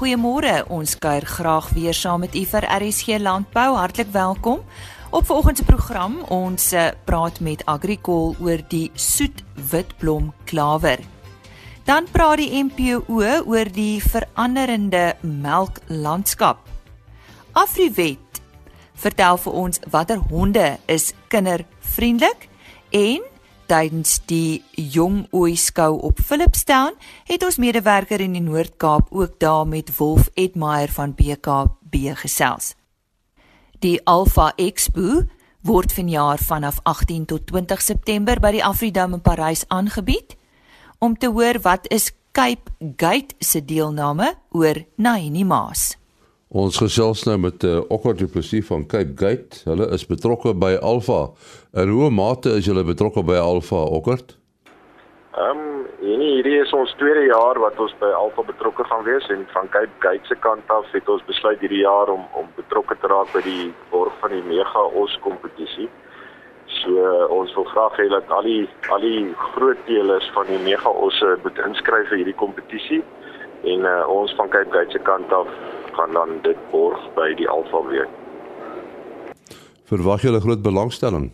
Goeiemôre. Ons kuier graag weer saam met u vir RSG Landbou. Hartlik welkom. Op vanoggend se program ons eh, praat met Agricol oor die soet witblom klawer. Dan praat die MPO oor die veranderende melklandskap. Afriwet vertel vir ons watter honde is kindervriendelik en tydens die Jong Ooi skou op Philipstown het ons medewerker in die Noord-Kaap ook daar met Wolf Edmeyer van BKB gesels. Die Alpha Expo word vanjaar vanaf 18 tot 20 September by die Afridome in Parys aangebied. Om te hoor wat is Cape Gate se deelname oor Naini Maas. Ons gesels nou met uh, Okker Du Plessis van Cape Gate. Hulle is betrokke by Alpha. In hoe mate is julle betrokke by Alpha, Okker? Ehm, um, hierdie is ons tweede jaar wat ons by Alpha betrokke gaan wees en van Cape Gate se kant af het ons besluit hierdie jaar om om betrokke te raak by die borg van die Mega Os kompetisie. So uh, ons wil graag hê dat al die al die groot teelers van die Mega Os moet inskryf vir hierdie kompetisie en uh, ons van Cape Gate se kant af gaan dan dit borg by die Alfa week. Verwag jy 'n groot belangstelling?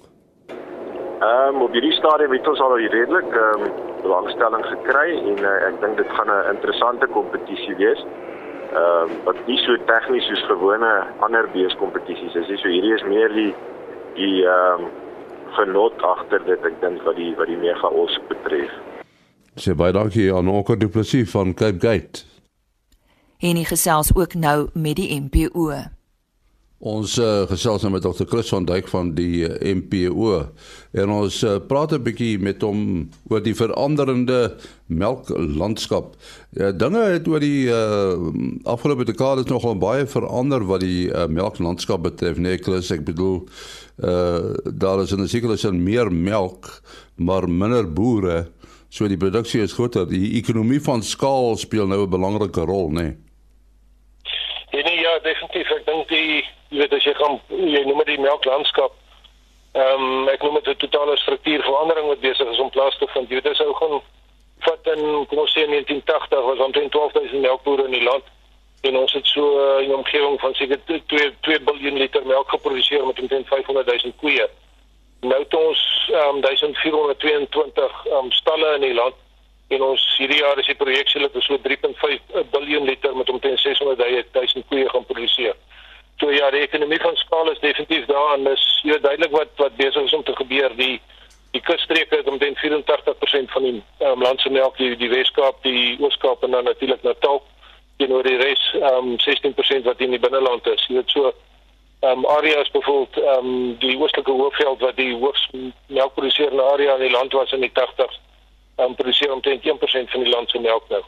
Ehm um, op hierdie stadium het ons al redelik ehm um, belangstelling gekry en uh, ek dink dit gaan 'n interessante kompetisie wees. Ehm um, wat nie so tegnies soos gewone ander beeskompetisies is nie. So hierdie is meer die die ehm um, genot agter dit ek dink wat die wat die mega os betref. Sê baie dankie aan Okker Du Plessis van Cape Gate. En hy gesels ook nou met die MPO. Ons uh, gesels nou met Dr. Chris van Duyk van die uh, eh, MPO en ons uh, praat 'n bietjie met hom oor die veranderende melklandskap. Ja, dinge het oor die uh, afgelope dekades nogal baie verander wat die uh, melklandskap betref, nee Chris, ek bedoel uh, daar is in 'n sekere sin meer melk, maar minder boere. So die produksie is groter. Die ekonomie van skaal speel nou 'n belangrike rol, nê? Nee. Ja, nee, ja, definitief. Ek dink die jy weet as jy gaan jy noem dit melklandskap. Ehm um, ek noem dit 'n totale struktuurverandering wat besig is om plaas te vind. Jy weet as ou gaan vat in kom ons sê in 1980 was omtrent 12000 melkbore in die land en ons het so uh, in 'n omgewing van seker 2 2 miljard liter melk geproduseer met omtrent 500 000 koeie. Nou het ons um, 1422 ehm um, stalle in die land en ons hierdie jaar is die projeksie dat ons so 3.5 miljard liter met omtrent 600 000 koeie gaan die ekonomie van skaal is definitief daar en dis hier duidelik wat wat besig is om te gebeur. Die die kusstreke het omtrent 84% van die um, land se melk die die Weskaap, die Ooskaap en dan natuurlik Natal teenoor die res um 16% wat in die binneland is. Jy weet so um areas byvoorbeeld um die oostelike hoofveld wat die hoogste melkproduserende area in die land was in die 80s um, produseer omtrent 1% van die land se melk nou.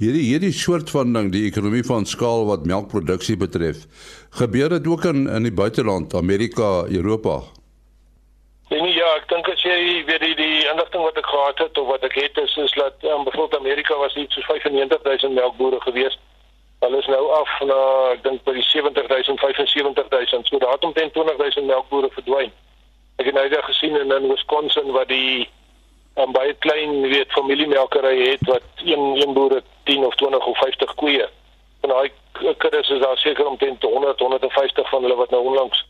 Hierdie hierdie soort van ding, die ekonomie van skaal wat melkproduksie betref, gebeur dit ook in in die buiteland, Amerika, Europa. Nee, ja, ek dink as jy weet die die inligting wat ek gehad het of wat ek het is is dat um, byvoorbeeld Amerika was iets so 95000 melkbore gewees. Hulle is nou af na ek dink by die 70000, 75000. So daar het omtrent 20000 melkbore verdwyn. Ek het nou net gesien in, in Wisconsin wat die um, baie klein weet familiemelkery het wat een een boer 10 of 20 of 50 koeie. En daai kuddes is daar seker omtrent 100 150 van hulle wat nou onlangs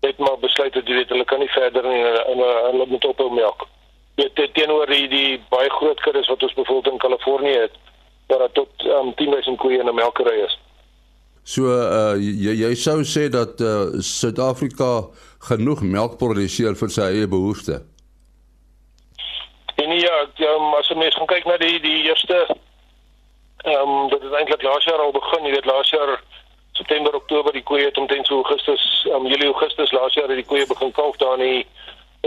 net maar besluit het jy weet hulle kan nie verder nie en hulle moet ophou melk. Dit teenoor die, die baie groot kuddes wat ons bevoeld in Kalifornië het daar tot um, 10000 koeie in 'n melkery is. So uh jy jy sou sê dat uh Suid-Afrika genoeg melk produseer vir sy eie behoeftes. En ja, um, as jy mens gaan kyk na die die eerste ehm um, dit het eintlik laas jaar al begin, jy weet laas jaar September, Oktober die koeie het omtrent so Augustus, ehm um, Julie, Augustus laas jaar het die koeie begin kalf daar in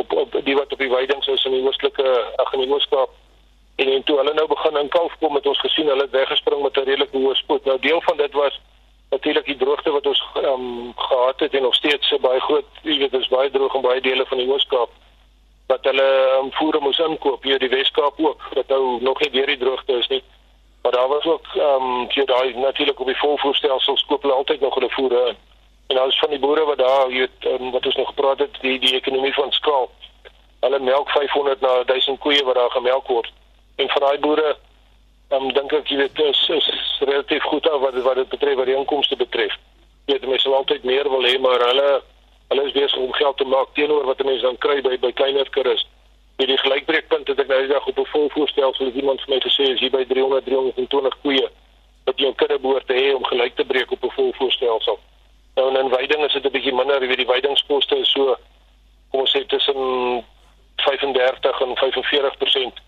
op op die wat op die weidings is in die oostelike ag in die Ooskaap. En en toe hulle nou begin in kalf kom het ons gesien hulle het weggespring met 'n redelike hoë spoed. Nou deel van dit was natuurlik die droogte wat ons ehm um, gehad het en nog steeds so baie groot, jy weet, is baie droog in baie dele van die Ooskaap hulle um, voere moes inkoop hier die Weskaap ook wat nou nog nie deur die droogte is nie. Maar daar was ook ehm um, hier daai natuurlik op die volvoerstelsel skoop hulle altyd nog hulle voere in. En alles van die boere wat daar jy weet um, wat ons nog gepraat het die die ekonomie van skaal. Hulle melk 500 na 1000 koeie wat daar gemelk word. En vir daai boere um, dink ek jy weet is is relatief goed af wat wat dit betref wat die inkomste betref. Jy weet mense sal altyd meer wil hê maar hulle hulle is besig om geld te maak teenoor wat mense dan kry by by kleiner kuddes. Met die gelykbreekpunt het ek nou die dag op 'n vol voorstel sou iemand vir my gesê as jy by 300 320 koeie wat jy 'n kudde behoort te hê om gelyk te breek op 'n vol voorstelsel. Nou in veiding is dit 'n bietjie minder, jy weet die veidingskoste is so kom ons sê tussen 35 en 45%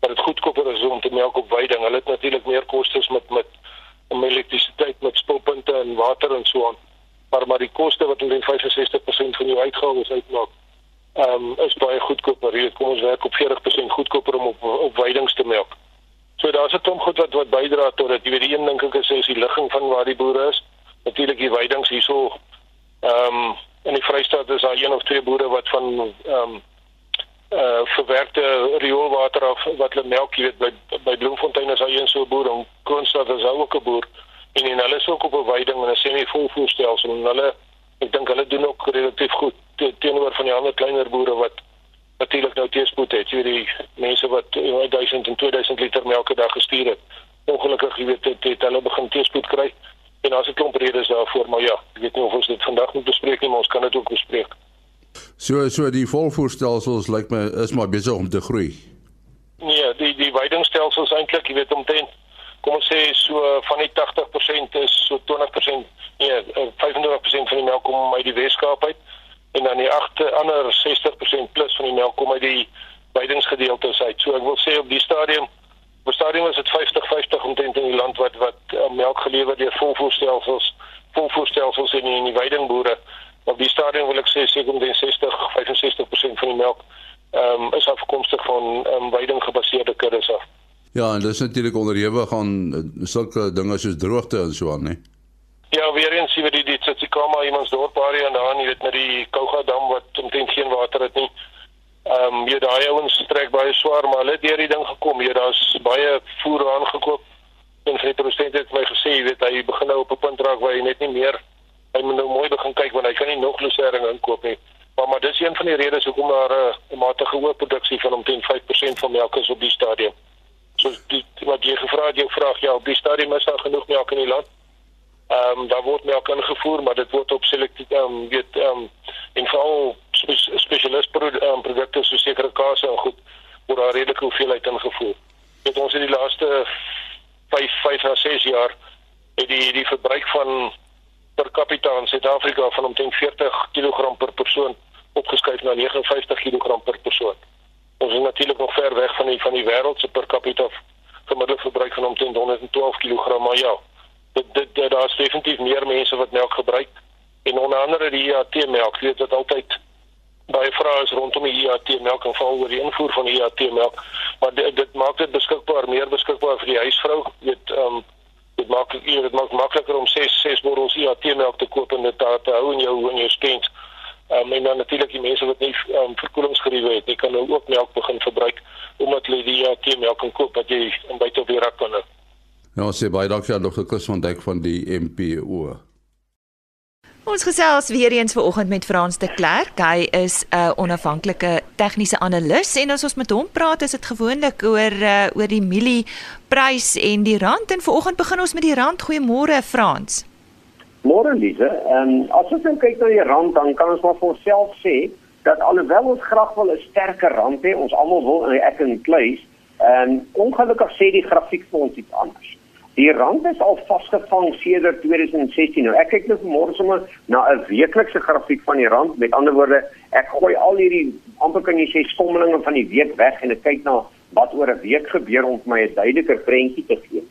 maar dit goedkoper is om te melk op veiding. Hulle het natuurlik meer kostes met met om elektrisiteit met spulpunte en water en so aan. Maar maar die koste wat omtrent 65% van jou uitgawes uitmaak, ehm um, is baie goedkoper. Jy kom ons werk op 40% goedkoper om op op veidings te melk. So daar's 'n klomp goed wat wat bydra tot dit. Jy weet die een dink ek is is die ligging van waar die boere is. Natuurlik die veidings hierso ehm um, in die Vrystaat is daar een of twee boere wat van ehm um, uh verwerkte rioolwater af wat hulle melk, jy weet by by Bloemfontein is daar een so boer en Kroonstad is ook 'n boer en en hulle is ook op 'n veiding en 'n semi-volvoerstelsel en hulle ek dink hulle doen ook relatief goed te, teenoor van die ander kleiner boere wat natuurlik nou teespoed het. Jy weet die mense wat 1000 en 2000 liter melk per dag gestuur het. Ongelukkig jy weet het, het hulle begin teespoed kry en daar's 'n klomp redes daarvoor, maar ja, ek weet nie of ons dit vandag moet bespreek nie, maar ons kan dit ook bespreek. So so die volvoerstelsels lyk my is maar besig om te groei. Nee, die die veidingstelsels eintlik, jy weet omtrent kom ons sê so van die 80% is so 20% nee, 25% van die melk kom uit die Weskaap uit en dan die agte ander 60% plus van die melk kom uit die veidingsgedeeltes uit. So ek wil sê op die stadium op stadium is dit 50-50 omtrent in die land wat wat uh, melk gelewer deur volvoerstelsels volvoerstelsels in die, in die veidingboere op die stadium wil ek sê seker omtrent 60 65% van die melk ehm um, is afkomstig van ehm um, veiding gebaseerde kuddes af. Ja, en dis natuurlik onderhewig aan eh, sulke dinge soos droogte en so aan, né? Ja, weer eens sien we die dit sit Sikama iemand dorp area en dan jy weet met die Kouga dam wat omtrent geen water het nie. Ehm um, jy daai ouens trek baie swaar, maar hulle het deur die ding gekom. Jy daar's baie voer aangekoop. En president het my gesê, jy weet hy begin nou op 'n punt raak waar hy net nie meer hy moet nou mooi begin kyk want hy kan nie nog losering inkoop nie. Maar maar dis een van die redes hoekom daar 'n uh, matige oorproduksie van omtrent 5% van melk is op die stadium. So die wat jy gevra het, jou vraag ja, op die stadium is daar genoeg melk in die land. Ehm um, daar word melk ingevoer, maar dit word op selektief ehm um, weet ehm um, en veral spe spesialis produ um, produkte so sekere kaas en goed word daar redelike hoeveelheid ingevoer. Dit ons in die laaste 5 5 na 6 jaar het die die verbruik van per capita in Suid-Afrika van omtrent 40 kg per persoon opgeskuif na 59 kg per persoon. Ons is natuurlik nog ver weg van die van die wêreld se per capita gemiddelde verbruik van omtrent 112 kg, maar ja, dit dit, dit daar's definitief meer mense wat melk gebruik en onder andere die IAT melk, weet dit altyd baie vrae is rondom die IAT melk en veral oor die invoer van die IAT melk, maar dit, dit maak dit beskikbaar meer beskikbaar vir die huisvrou, weet ehm um, dit maak dit maak makliker om 6 6 bottels IAT melk te koop en dit daar te hou in jou in jou spens. Um, en dan natuurlik die mense wat nie um, verkoelingsgeriewe het, jy kan nou ook melk begin verbruik omdat hulle die IAT melk kan koop wat jy in buite op die rak kan hê. Ja, sê baie dankie aan Dr. Chris van Dijk van die MPO. Ons gesels weer eens vanoggend met Frans de Klerk. Hy is 'n uh, onafhanklike tegniese analis en as ons met hom praat, is dit gewoonlik oor uh, oor die mielieprys en die rand en vanoggend begin ons met die rand. Goeiemôre Frans. Môre Lize. Ehm um, as ons nou kyk na die rand, dan kan ons maar vir onsself sê dat alhoewel ons graag wil 'n sterker rand hê, ons almal wil in ek en Kleis, ehm um, ongelukkig sê die grafiek vir ons iets anders. Die rand is al vasgevang sedert 2016. Nou ek kyk nou môre sommer na 'n weeklikse grafiek van die rand. Met ander woorde, ek gooi al hierdie amper kan jy sê skommelinge van die week weg en ek kyk na wat oor 'n week gebeur om my 'n duideliker prentjie te gee.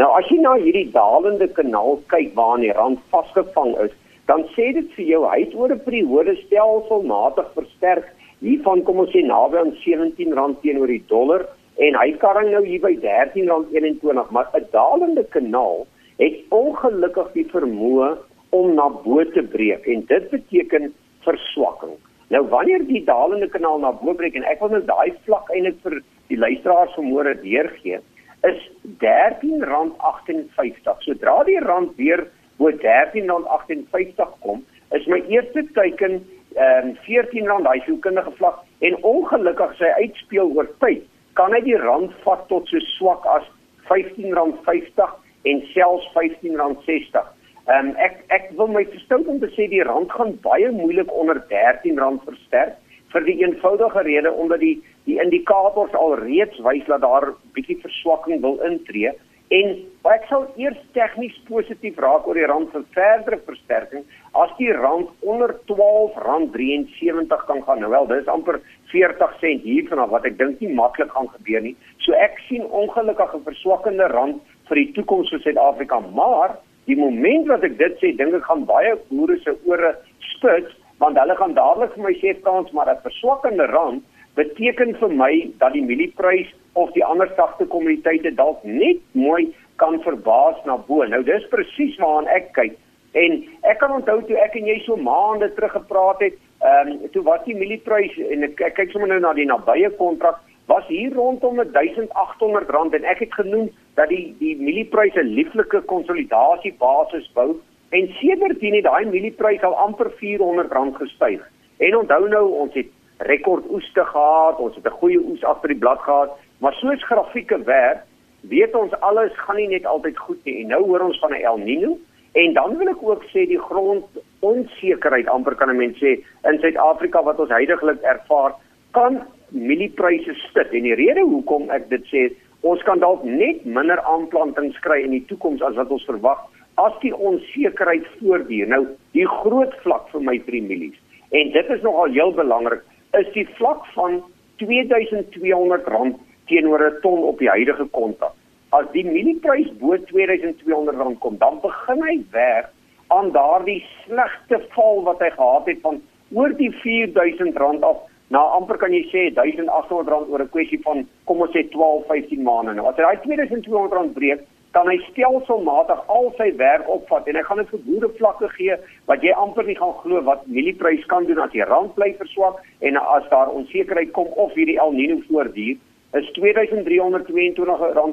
Nou as jy na hierdie dalende kanaal kyk waar die rand vasgevang is, dan sê dit vir jou hy het oor 'n periode stelselmatig versterk hiervan kom ons sê naby aan R17 teenoor die dollar en hy karring nou hier by R13.21 maar 'n dalende kanaal het ongelukkig die vermoë om na bo te breek en dit beteken verswakking. Nou wanneer die dalende kanaal na bo breek en ek wil net daai vlak eintlik vir die luisteraars vermoere deurgee is R13.58. Sodra die rand weer bo R13.58 kom, is my eerste teiken ehm um, R14 daai sielkundige vlak en ongelukkig sy uitspeel oor tyd kan hy die rand vat tot so swak as R15.50 en selfs R15.60. Ehm um, ek ek wil my verstout om te sê die rand gaan baie moeilik onder R13 versterk vir die eenvoudige rede omdat die die indikators al reeds wys dat daar bietjie verswakking wil intree en ek sou eers tegnies positief raak oor die rand vir verdere versterking as die rand onder R12.73 kan gaan. Nou wel, dis amper 40 sent hiervan af wat ek dink nie maklik gaan gebeur nie. So ek sien ongelukkig 'n verswakkende rand vir die toekoms vir Suid-Afrika, maar die moment wat ek dit sê, dink ek gaan baie boere se ore spits want hulle gaan dadelik vir my sê kans maar 'n verswakkende rand beteken vir my dat die mielieprys of die ander sagte kommoditeite dalk net mooi kan verbaas na bo. Nou dis presies waaraan ek kyk. En ek kan onthou toe ek en jy so maande terug gepraat het, ehm um, toe was die mielieprys en ek, ek kyk sommer nou na die nabye kontrak was hier rondom 1800 rand en ek het genoem dat die die mielieprys 'n lieflike konsolidatiebasis bou en sedertdien het daai mielieprys al amper 400 rand gestyg. En onthou nou ons het rekord oeste gehad, ons het 'n goeie oes agter die blad gehad, maar soos grafieke werk, weet ons alles gaan nie net altyd goed nie. En nou hoor ons van 'n El Niño en dan wil ek ook sê die grond onsekerheid amper kan 'n mens sê in Suid-Afrika wat ons heidaglik ervaar, kan mieliepryse stit. En die rede hoekom ek dit sê, ons kan dalk net minder aanplantings kry in die toekoms as wat ons verwag as die onsekerheid voortduur. Nou, die groot vlak vir my vir die mielies en dit is nogal heel belangrik is die vlak van R2200 teenoor 'n ton op die huidige kontak. As die mielieprys bo R2200 kom, dan begin hy werk aan daardie slegte val wat hy gehad het van oor die R4000 af na amper kan jy sê R1800 oor 'n kwessie van kom ons sê 12, 15 maande. Nou as hy daai R2200 breek, kan hy stelselmatig al sy werk opvat en hy gaan dit vir boere vlakke gee wat jy amper nie gaan glo wat mielieprys kan doen as die rand bly verswak en as daar onsekerheid kom of hierdie El Niño voortduur is R2322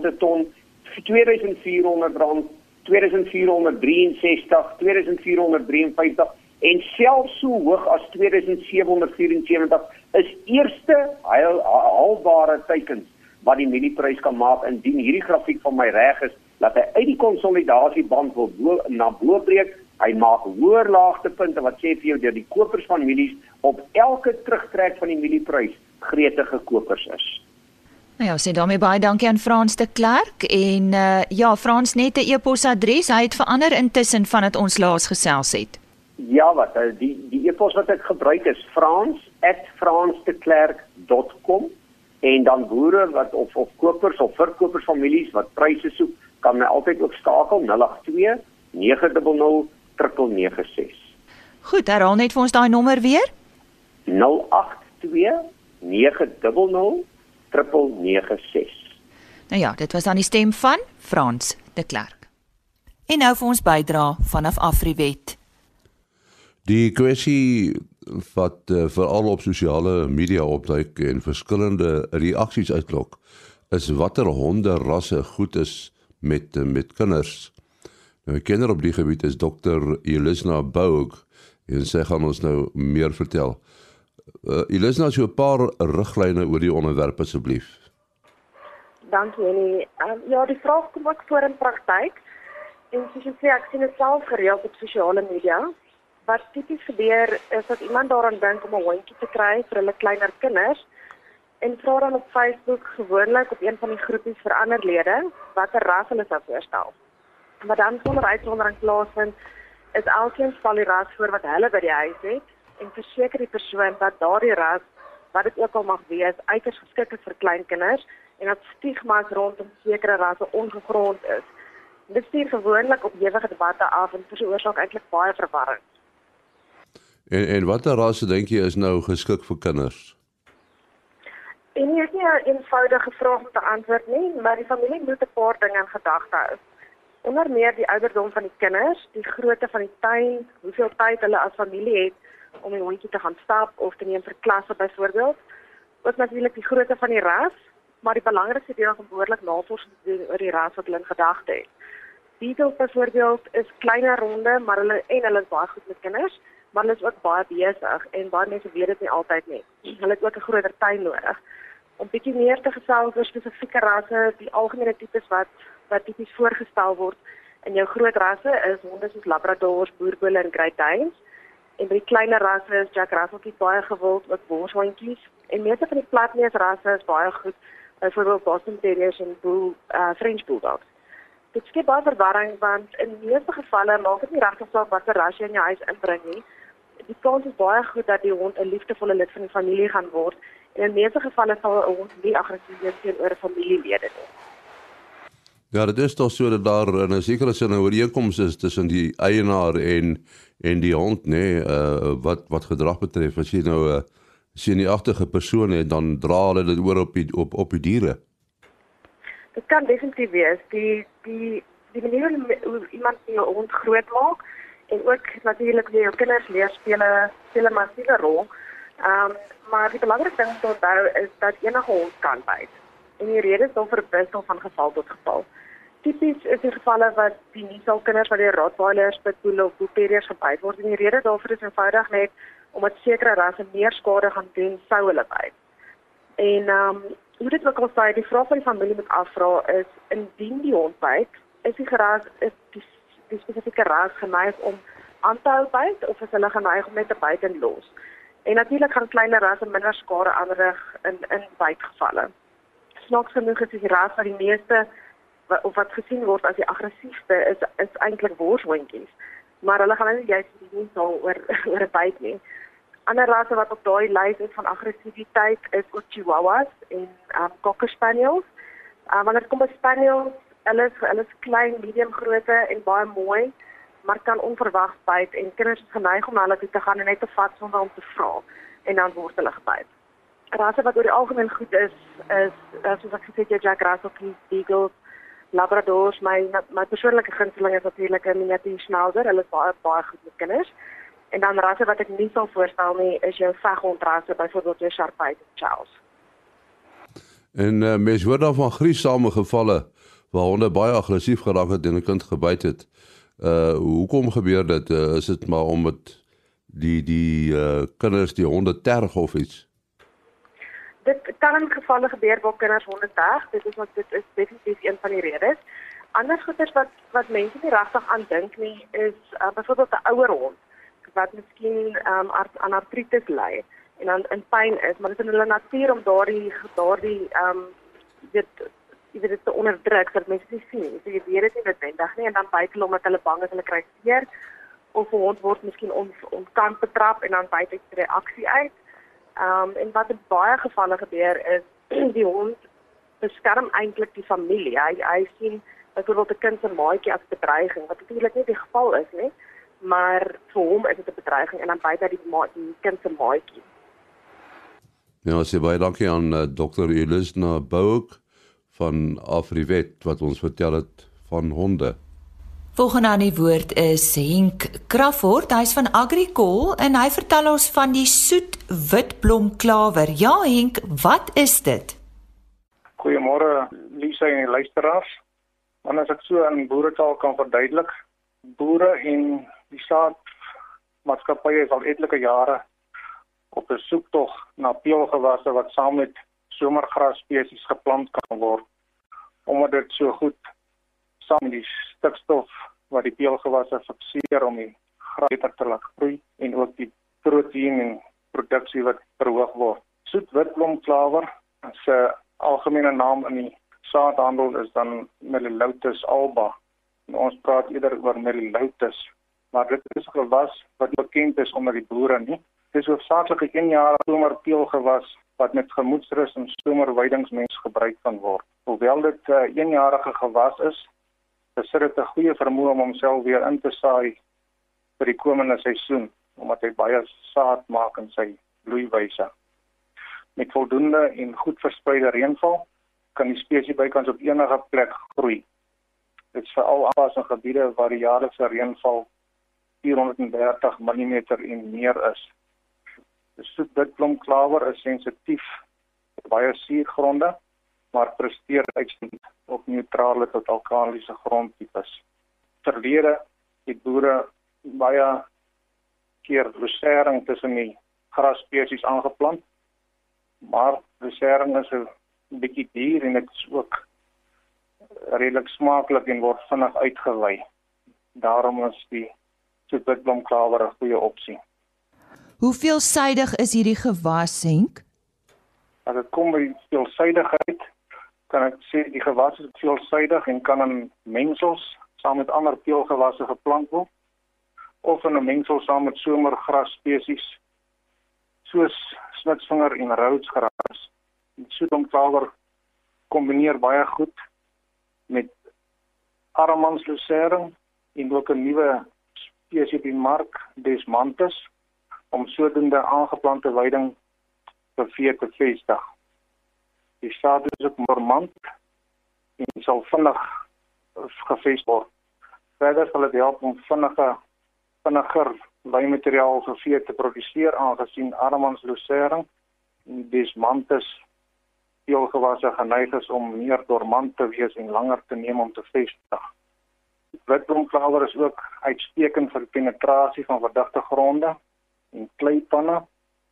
per ton 2400 rand 2463 2453 en selfs so hoog as 2774 is eerste haalbare teikens wat die mielieprys kan maak. Indien hierdie grafiek van my reg is dat hy uit die konsolidasieband wil bo, na bo breek. Hy maak hoër laagtepunte wat sê vir jou dat die kopers van mielies op elke terugtrek van die mielieprys gretige kopers is. Nou ja, sê daarmee baie dankie aan Frans de Klerk en uh, ja, Frans net 'n e-posadres. Hy het verander intussen vandat ons laas gesels het. Ja, wat eh, die die e-pos wat ek gebruik is frans@fransdeklerk.com en dan boere wat of of kopers of verkopers families wat pryse soek kan my altyd ook skakel 082 900 996. Goed, herhaal net vir ons daai nommer weer. 082 900 996. Nou ja, dit was dan die stem van Frans de Klerk. En nou vir ons bydra vanaf Afriwet. Die kwessie wat uh, veral op sosiale media opduik en verskillende reaksies uitlok is watter honde rasse goed is met met kinders. Nou 'n kenner op die gebied is dokter Elisna Boug en sy gaan ons nou meer vertel. Uh, Elisna, so 'n paar riglyne oor die onderwerp asseblief. Dankie Jenny. Um, ja, die vraag kom ook voor in praktyk. En soos jy sê, ek sien dit self gereeld op sosiale media. Wat tipies gebeur is dat iemand daaraan dink om 'n hondjie te kry vir hulle kleiner kinders en vra dan op Facebook gewoonlik op een van die groepies vir ander lede watter ras hulle sou voorstel. Maar dan sonder uitsondering plaasvind is elkeen stel die ras voor wat hulle by die huis het en verseker die persoon dat daardie ras wat dit ook al mag wees uiters geskik is vir klein kinders en dat stigmas rondom sekere rasse ongegrond is. Dit stuur gewoonlik op ewige debatte af en veroorsaak eintlik baie verwarring. En en watter rasse dink jy is nou geskik vir kinders? En hier is nie 'n eenvoudige vraag om te antwoord nie, maar die familie moet 'n paar dinge in gedagte hou. Onder meer die ouderdom van die kinders, die grootte van die tuin, hoeveel tyd hulle as familie het om die hondjie te gaan stap of te neem vir klasse byvoorbeeld. Ook natuurlik die grootte van die ras, maar die belangrikste deel is om behoorlik navorsing te doen oor die ras wat hulle in gedagte het. Beagles byvoorbeeld is kleiner ronde, maar hulle en hulle is baie goed met kinders, maar hulle is ook baie besig en baie mense weet dit nie altyd nie. Hulle het ook 'n groter tuin nodig. Om bietjie meer te gesels oor spesifieke rasse, die algemene tipes wat wat tipies voorgestel word. In jou groot rasse is honde soos Labradors, Boerboele en Great Danes. En by die kleiner rasse is Jack Russell's baie gewild, ook Boershondjies. En meeste van die platneus rasse is baie goed, byvoorbeeld Boston Terriers en Bull uh, French Bulldogs. Dit skep baie verwarring want in meeste gevalle maak dit nie regtig saak watter ras jy in jou huis inbring nie. Die kans is baie goed dat die hond 'n liefdevolle lid van die familie gaan word in meeste gevalle sal 'n hond nie aggressief wees teenoor familielede nie. Ja, dit is tog so dat daar 'n sekere sin 'n ooreenkoms is tussen die eienaar en en die hond, nê, nee, uh, wat wat gedrag betref. As jy nou 'n uh, sienagtige persoon het, dan dra hulle dit oor op die op op die diere. Dit kan definitief wees die die die manier hoe iemand jou hond groot maak en ook natuurlik wie jou kinders leer speel 'n speel 'n massiewe rol. Ehm um, maar die belangrikste ding tot nou is dat enige hond kan byt. En die rede is dan verwissel van geval tot geval. Tipies is die gevalle wat die nie sal kinders wat die Rottweilers, Pitbull of Bull Terriers gebyt word. En die rede daarvoor is eenvoudig net omdat sekere rasse meer skade gaan doen sou hulle byt. En ehm um, hoe dit ook al sê, die vraag van die familie moet afvra is indien die hond byt, is die geras is die, die spesifieke ras geneig om aan te hou byt of is hulle geneig om net te byt en los. En natuurlik gaan kleiner rasse minder skade aanrig in in bytgevalle. Snaaks genoeg is die ras wat die meeste of wat gesien word as die aggressiefste is is eintlik worshondjies. Maar hulle gaan nou nie juist nie so oor oor 'n byt nie ander rasse wat op daai lys is van aggressiwiteit is ook chihuahuas en um cocker spaniels. Um wanneer kom 'n spaniel, hulle is hulle is klein, medium grootte en baie mooi, maar kan onverwags byt en kinders is geneig om hulle te gaan en net te vat sonder om te vra en dan word hulle gebyt. Rasse wat oor die algemeen goed is is soos ek gesê het Jack Russell, Beagles, Labradors, my my persoonlike gunsteling is natuurlik 'n miniatuur schnauzer. Hulle is baie baie goed met kinders. En dan rasse wat ek nie sal voorstel nie is jou veghondrasse, byvoorbeeld jou Sharpei Charles. En uh, mens hoor dan van griesame gevalle waar honde baie aggressief geraak het en 'n kind gebyt het. Uh hoekom gebeur dit? Uh, is dit maar omdat die die uh kinders die honde terg of iets? Dit kan in gevalle gebeur waar kinders honde terg. Dit is wat dit is definitief een van die redes. Ander goeters wat wat mense nie regtig aan dink nie is uh, byvoorbeeld 'n ouer hond wat miskien um, aan artritis ly en dan in pyn is, maar dit is in hulle natuur om daardie daardie ehm um, dit jy weet dit te onderdruk sodat mense dit sien. So jy weet dit nie noodwendig nie en dan byt hulle omdat hulle bang is hulle kry seer of 'n hond word miskien on, onkant betrap en dan byt hy reaksie uit. Ehm um, en wat in baie gevalle gebeur is die hond beskerm eintlik die familie. Hy hy sien byvoorbeeld 'n kind se maatjie as bedreiging wat natuurlik nie die geval is nie maar vir hom is dit 'n bedreiging en dan byt hy die die kind se maatjie. Ja, sê baie dankie aan uh, Dr. Elisna Bouk van Afriwet wat ons vertel het van honde. Volgende aan die woord is Henk Krafort, hy's van Agricol en hy vertel ons van die soet witblom klawer. Ja Henk, wat is dit? Goeiemôre Lisa en die luisteraars. Want as ek so in boeretaal kan verduidelik, boere en die saad maatskappye is al etlike jare op 'n soektog na peulgewasse wat saam met somergras spesies geplant kan word omdat dit so goed saam die stikstof wat die peulgewasse fikseer om die gras beter te laat groei en ook die proteïen en produksie wat verhoog word. Soet witblomklawer se algemene naam in die saadhandel is dan Melilotus alba. En ons praat eerder oor Melilotus maar dit is 'n gewas wat bekend is onder die boere nie. Dit is hoofsaaklik 'n eenjarige somerpeelgewas wat met gemoedsrus en somerweidingsmens gebruik kan word. Hoewel dit 'n uh, eenjarige gewas is, besit dit 'n goeie vermoë om homself weer in te saai vir die komende seisoen, omdat hy baie saad maak in sy bloeiwyse. Met voldoende en goed verspreide reënval kan die spesies bykans op enige plek groei. Dit is veral aanpassing gebiede waar die jaarlikse reënval 430 mm en meer is. Die soetwitblomklawer is sensitief vir baie suurgronde, maar presteer uitstekend op neutrale tot alkalisiese grondtipes. Verlede het boere baie keer resering tussen die grasspesies aangeplant, maar resering is 'n bietjie duur en dit is ook redelik smaaklik en word vinnig uitgewy. Daarom is die soetwitblomklawer 'n goeie opsie. Hoe veelsidig is hierdie gewas, Henk? As dit kom by veelsidigheid, kan ek sê die gewas is veelsidig en kan in mengsels saam met ander teelgewasse geplant word of in 'n mengsel saam met somergras spesies soos smitsvinger en roodsgras. Die soetblomklawer kombineer baie goed met Aramanslusering en ook 'n nuwe spesies op die mark, Desmantus, om sodoende aangeplante weiding te vee te vestig. Die saad is ook normant en sal vinnig gevestig word. Verder sal dit help om vinnige vinniger weimateriaal vir vee te produseer aangesien Aramanslusering en Desmantus teelgewasse geneig is om meer dormant te wees en langer te neem om te vestig. Witblomklawer is ook uitstekend vir penetrasie van verdigte gronde en kleipanne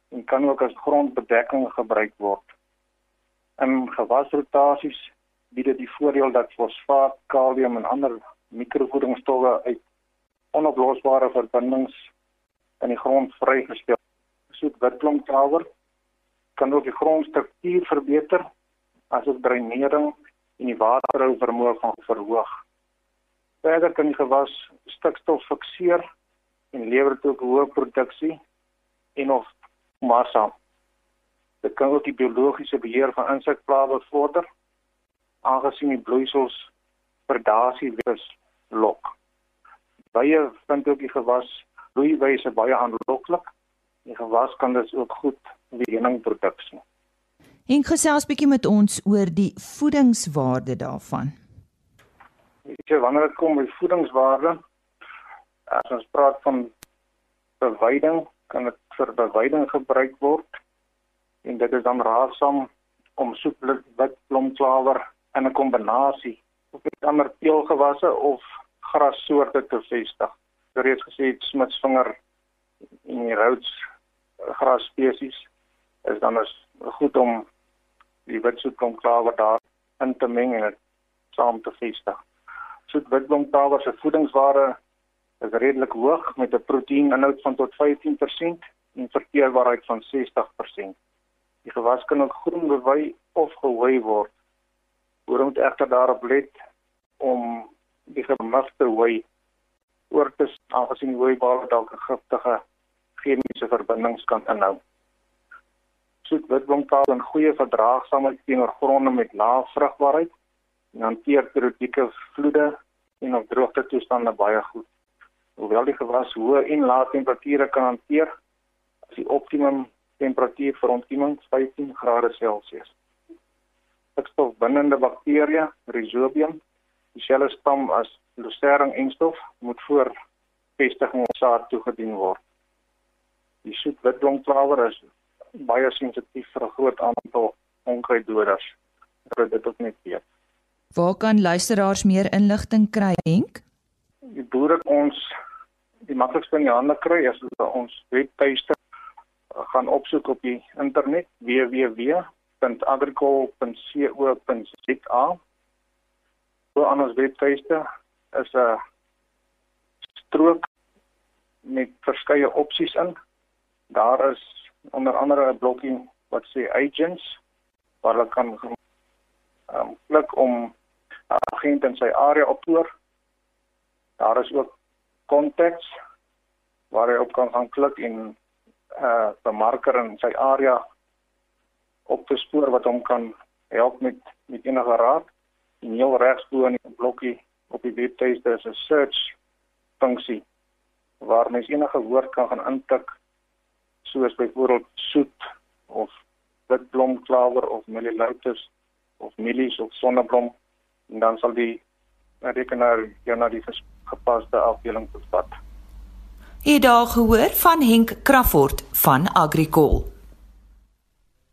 en kan ook as grondbedekking gebruik word. In gewasrotasies bied dit die voordeel dat fosfaat, kalium en ander mikrovoedingsstowwe uit onoplosbare verbindings in die grond vrygestel. Soet witblomklawer kan ook die grondstruktuur verbeter asook dreinering en die waterhou vermoë van verhoog. Verder kan die gewas stikstof fikseer en lewer dit ook hoë produksie en of massa. Dit kan ook die biologiese beheer van insekplaae bevorder aangesien die bloeisels predasie wees lok. Baie vind ook die gewas bloeiwyse baie aanloklik. Die gewas kan dus ook goed die heuningproduksie. En gesels bietjie met ons oor die voedingswaarde daarvan. Weet jy wanneer dit kom by voedingswaarde, as ons praat van beweiding, kan dit vir beweiding gebruik word en dit is dan raadsaam om soetblik wit blomklawer in 'n kombinasie of met ander teelgewasse of grassoorte te vestig. Reeds gesê smitsvinger en die roods gras spesies is dan is goed om die witsoetblomklawer daar in te meng en dit saam te vestig. Soet witblomklawer se voedingswaarde is redelik hoog met 'n proteïeninhoud van tot 15% en verteerbaarheid van 60%. Die gewas kan ook groen bewy of gehooi word. Oor moet egter daarop let om die gemigte hooi oor te aangesien die hooibale dalk 'n giftige chemiese verbindings kan inhou. Soet witblomtaal en goeie verdraagsaamheid teenoor gronde met lae vrugbaarheid en hanteer periodieke vloede en of droogte toestande baie goed. Hoewel die gewas hoë en lae temperature kan hanteer, is die optimum temperatuur vir ontkieming 15 grade Celsius. Stikstofbindende bakterieë, Rhizobium, dieselfde stam as Lucerne enstof, moet voor vestiging saad toegedien word. Die soet witblomklawer is baie sensitief vir 'n groot aantal onkruiddoders. Dit dit ook net weet. Waar kan luisteraars meer inligting kry, Henk? Die boere ons die maklikste in die hande kry is ons webtuiste gaan opsoek op die internet www.agricol.co.za. So aan ons webtuiste is 'n strook met verskeie opsies in daar is onder andere 'n blokkie wat sê agents waar hulle kan um, klik om 'n agent in sy area op te hoor. Daar is ook contacts waar hy op kan gaan klik en uh, bemarker in sy area op te spoor wat hom kan help met met enige raad. En heel regs bo in die blokkie op die webtuiste is 'n search funksie waar mens enige woord kan gaan intik soos byvoorbeeld soet of witblomklawer of mielielotus of mielies of sonneblom en dan sal die rekenaar jou na die gepaste afdeling bevat. Hier daar gehoor van Henk Crawford van Agricol.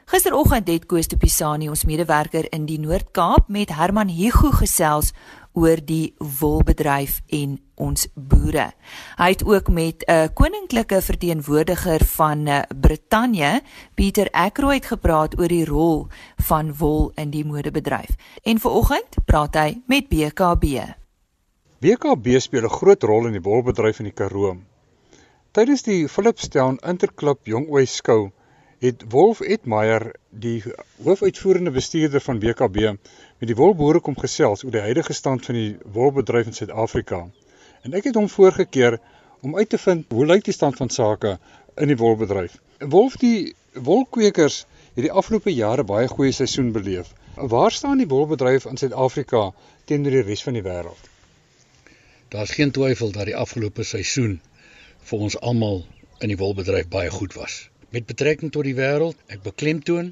Gisteroggend het Koos de Pisani ons medewerker in die Noord-Kaap met Herman Hugo gesels oor die wolbedryf en ons boere. Hy het ook met 'n uh, koninklike verteenwoordiger van uh, Brittanje, Pieter Ackroyd gepraat oor die rol van wol in die modebedryf. En vanoggend praat hy met BKB. BKB speel 'n groot rol in die wolbedryf in die Karoo. Tydens die Philipstown Interklub Jongooi skou het Wolf Etmeyer, die hoofuitvoerende bestuurder van BKB, met die wolboere kom gesels oor die huidige stand van die wolbedryf in Suid-Afrika. En ek het hom voorgekeer om uit te vind hoe lyk die stand van sake in die wolbedryf. Wolf, die wolkwekers het die afgelope jare baie goeie seisoen beleef. Waar staan die wolbedryf in Suid-Afrika teenoor die res van die wêreld? Daar's geen twyfel dat die afgelope seisoen vir ons almal in die wolbedryf baie goed was. Met betrekking tot die wêreld, ek beklemtoon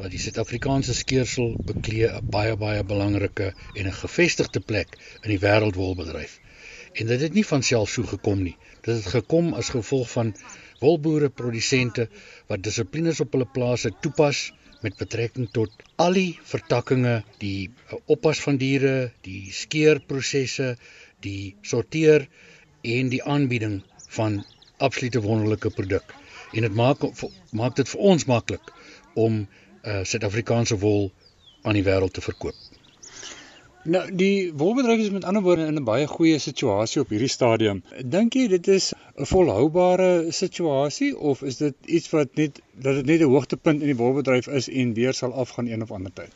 dat die Suid-Afrikaanse skeersel beklee 'n baie baie belangrike en 'n gevestigde plek in die wêreldwolbedryf. En dit het nie van self so gekom nie. Dit het gekom as gevolg van wolboere produsente wat dissiplines op hulle plase toepas met betrekking tot al die vertakkings, die oppas van diere, die skeerprosesse, die sorteer en die aanbieding van absolute wonderlike produk en dit maak maak dit vir ons maklik om uh Suid-Afrikaanse wol aan die wêreld te verkoop. Nou die wolbedryf is met ander woorde in 'n baie goeie situasie op hierdie stadium. Dink jy dit is 'n volhoubare situasie of is dit iets wat net dat dit net 'n hoogtepunt in die wolbedryf is en weer sal afgaan een of ander tyd?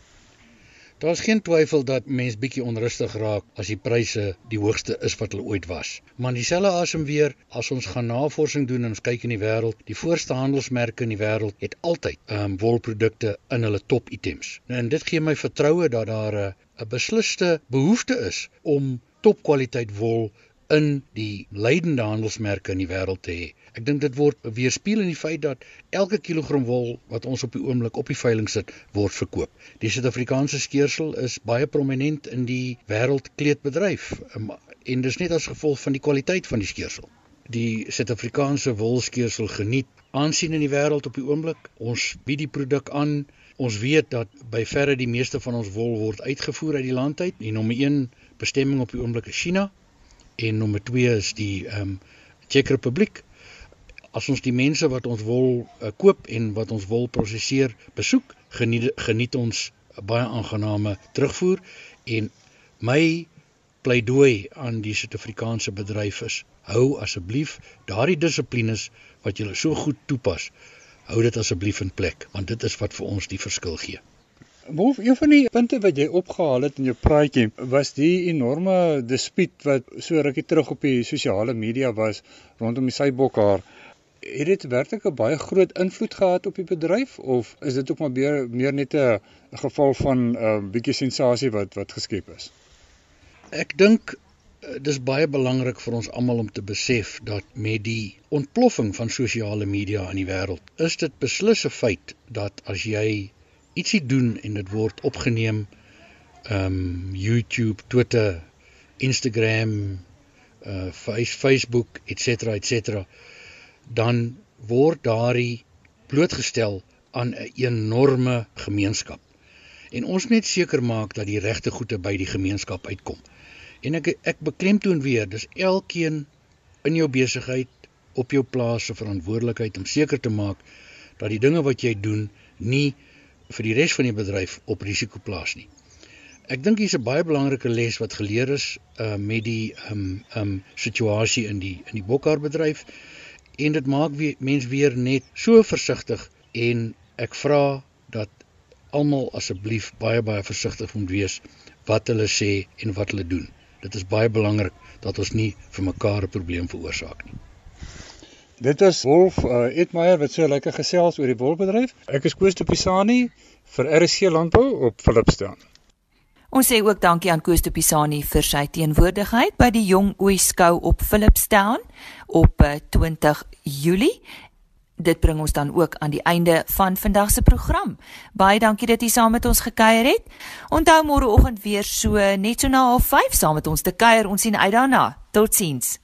Daar's geen twyfel dat mense bietjie onrustig raak as die pryse die hoogste is wat hulle ooit was. Maar dieselfde asem weer as ons gaan navorsing doen en ons kyk in die wêreld, die voorste handelsmerke in die wêreld het altyd ehm um, wolprodukte in hulle top items. Nou, en dit gee my vertroue dat daar 'n 'n besliste behoefte is om topkwaliteit wol in die leidende handelsmerke in die wêreld te hê. Ek dink dit word weerspieël in die feit dat elke kilogram wol wat ons op die oomblik op die veiling sit, word verkoop. Die Suid-Afrikaanse skeersel is baie prominent in die wêreldkleedbedryf um, en dis net as gevolg van die kwaliteit van die skeersel. Die Suid-Afrikaanse wolskeersel geniet aansien in die wêreld op die oomblik. Ons bied die produk aan. Ons weet dat by verre die meeste van ons wol word uitgevoer uit die land uit. Die nommer 1 bestemming op die oomblik is China en nommer 2 is die ehm um, Tsjek Republiek. As ons die mense wat ons wol uh, koop en wat ons wol prosesseer besoek, geniet geniet ons baie aangename terugvoer en my pleidooi aan die Suid-Afrikaanse bedryf is hou asseblief daardie dissiplines wat julle so goed toepas hou dit asseblief in plek want dit is wat vir ons die verskil gee Wolf, een van die punte wat jy opgehaal het in jou praatjie was die enorme dispuut wat so rukkie terug op die sosiale media was rondom die Sybokhaar. Het dit werklik 'n baie groot invloed gehad op die bedryf of is dit ook maar meer meer net 'n geval van 'n uh, bietjie sensasie wat wat geskep is? Ek dink uh, dis baie belangrik vir ons almal om te besef dat met die ontploffing van sosiale media in die wêreld, is dit beslis 'n feit dat as jy ietsie doen en dit word opgeneem um, YouTube, Twitter, Instagram, uh Facebook, etc etc dan word daardie blootgestel aan 'n enorme gemeenskap. En ons net seker maak dat die regte goede by die gemeenskap uitkom. En ek ek beklemtoon weer, dis elkeen in jou besigheid op jou plaas se verantwoordelikheid om seker te maak dat die dinge wat jy doen nie vir die res van die bedryf op risiko plaas nie. Ek dink hier's 'n baie belangrike les wat geleer is uh met die um um situasie in die in die bokhaarbedryf en dit maak weer mense weer net so versigtig en ek vra dat almal asseblief baie baie versigtig moet wees wat hulle sê en wat hulle doen. Dit is baie belangrik dat ons nie vir mekaar 'n probleem veroorsaak nie. Dit is Wolf uh, Etmeyer wat so lekker gesels oor die wolbedryf. Ek is Koos de Pisani vir RSC Landbou op Philipstown. Ons sê ook dankie aan Koos de Pisani vir sy teenwoordigheid by die Jong Ooi skou op Philipstown op 20 uh, Julie. Dit bring ons dan ook aan die einde van vandag se program. Baie dankie dat jy saam met ons gekuier het. Onthou môreoggend weer so net so na 05:30 saam met ons te kuier. Ons sien uit daarna. Totsiens.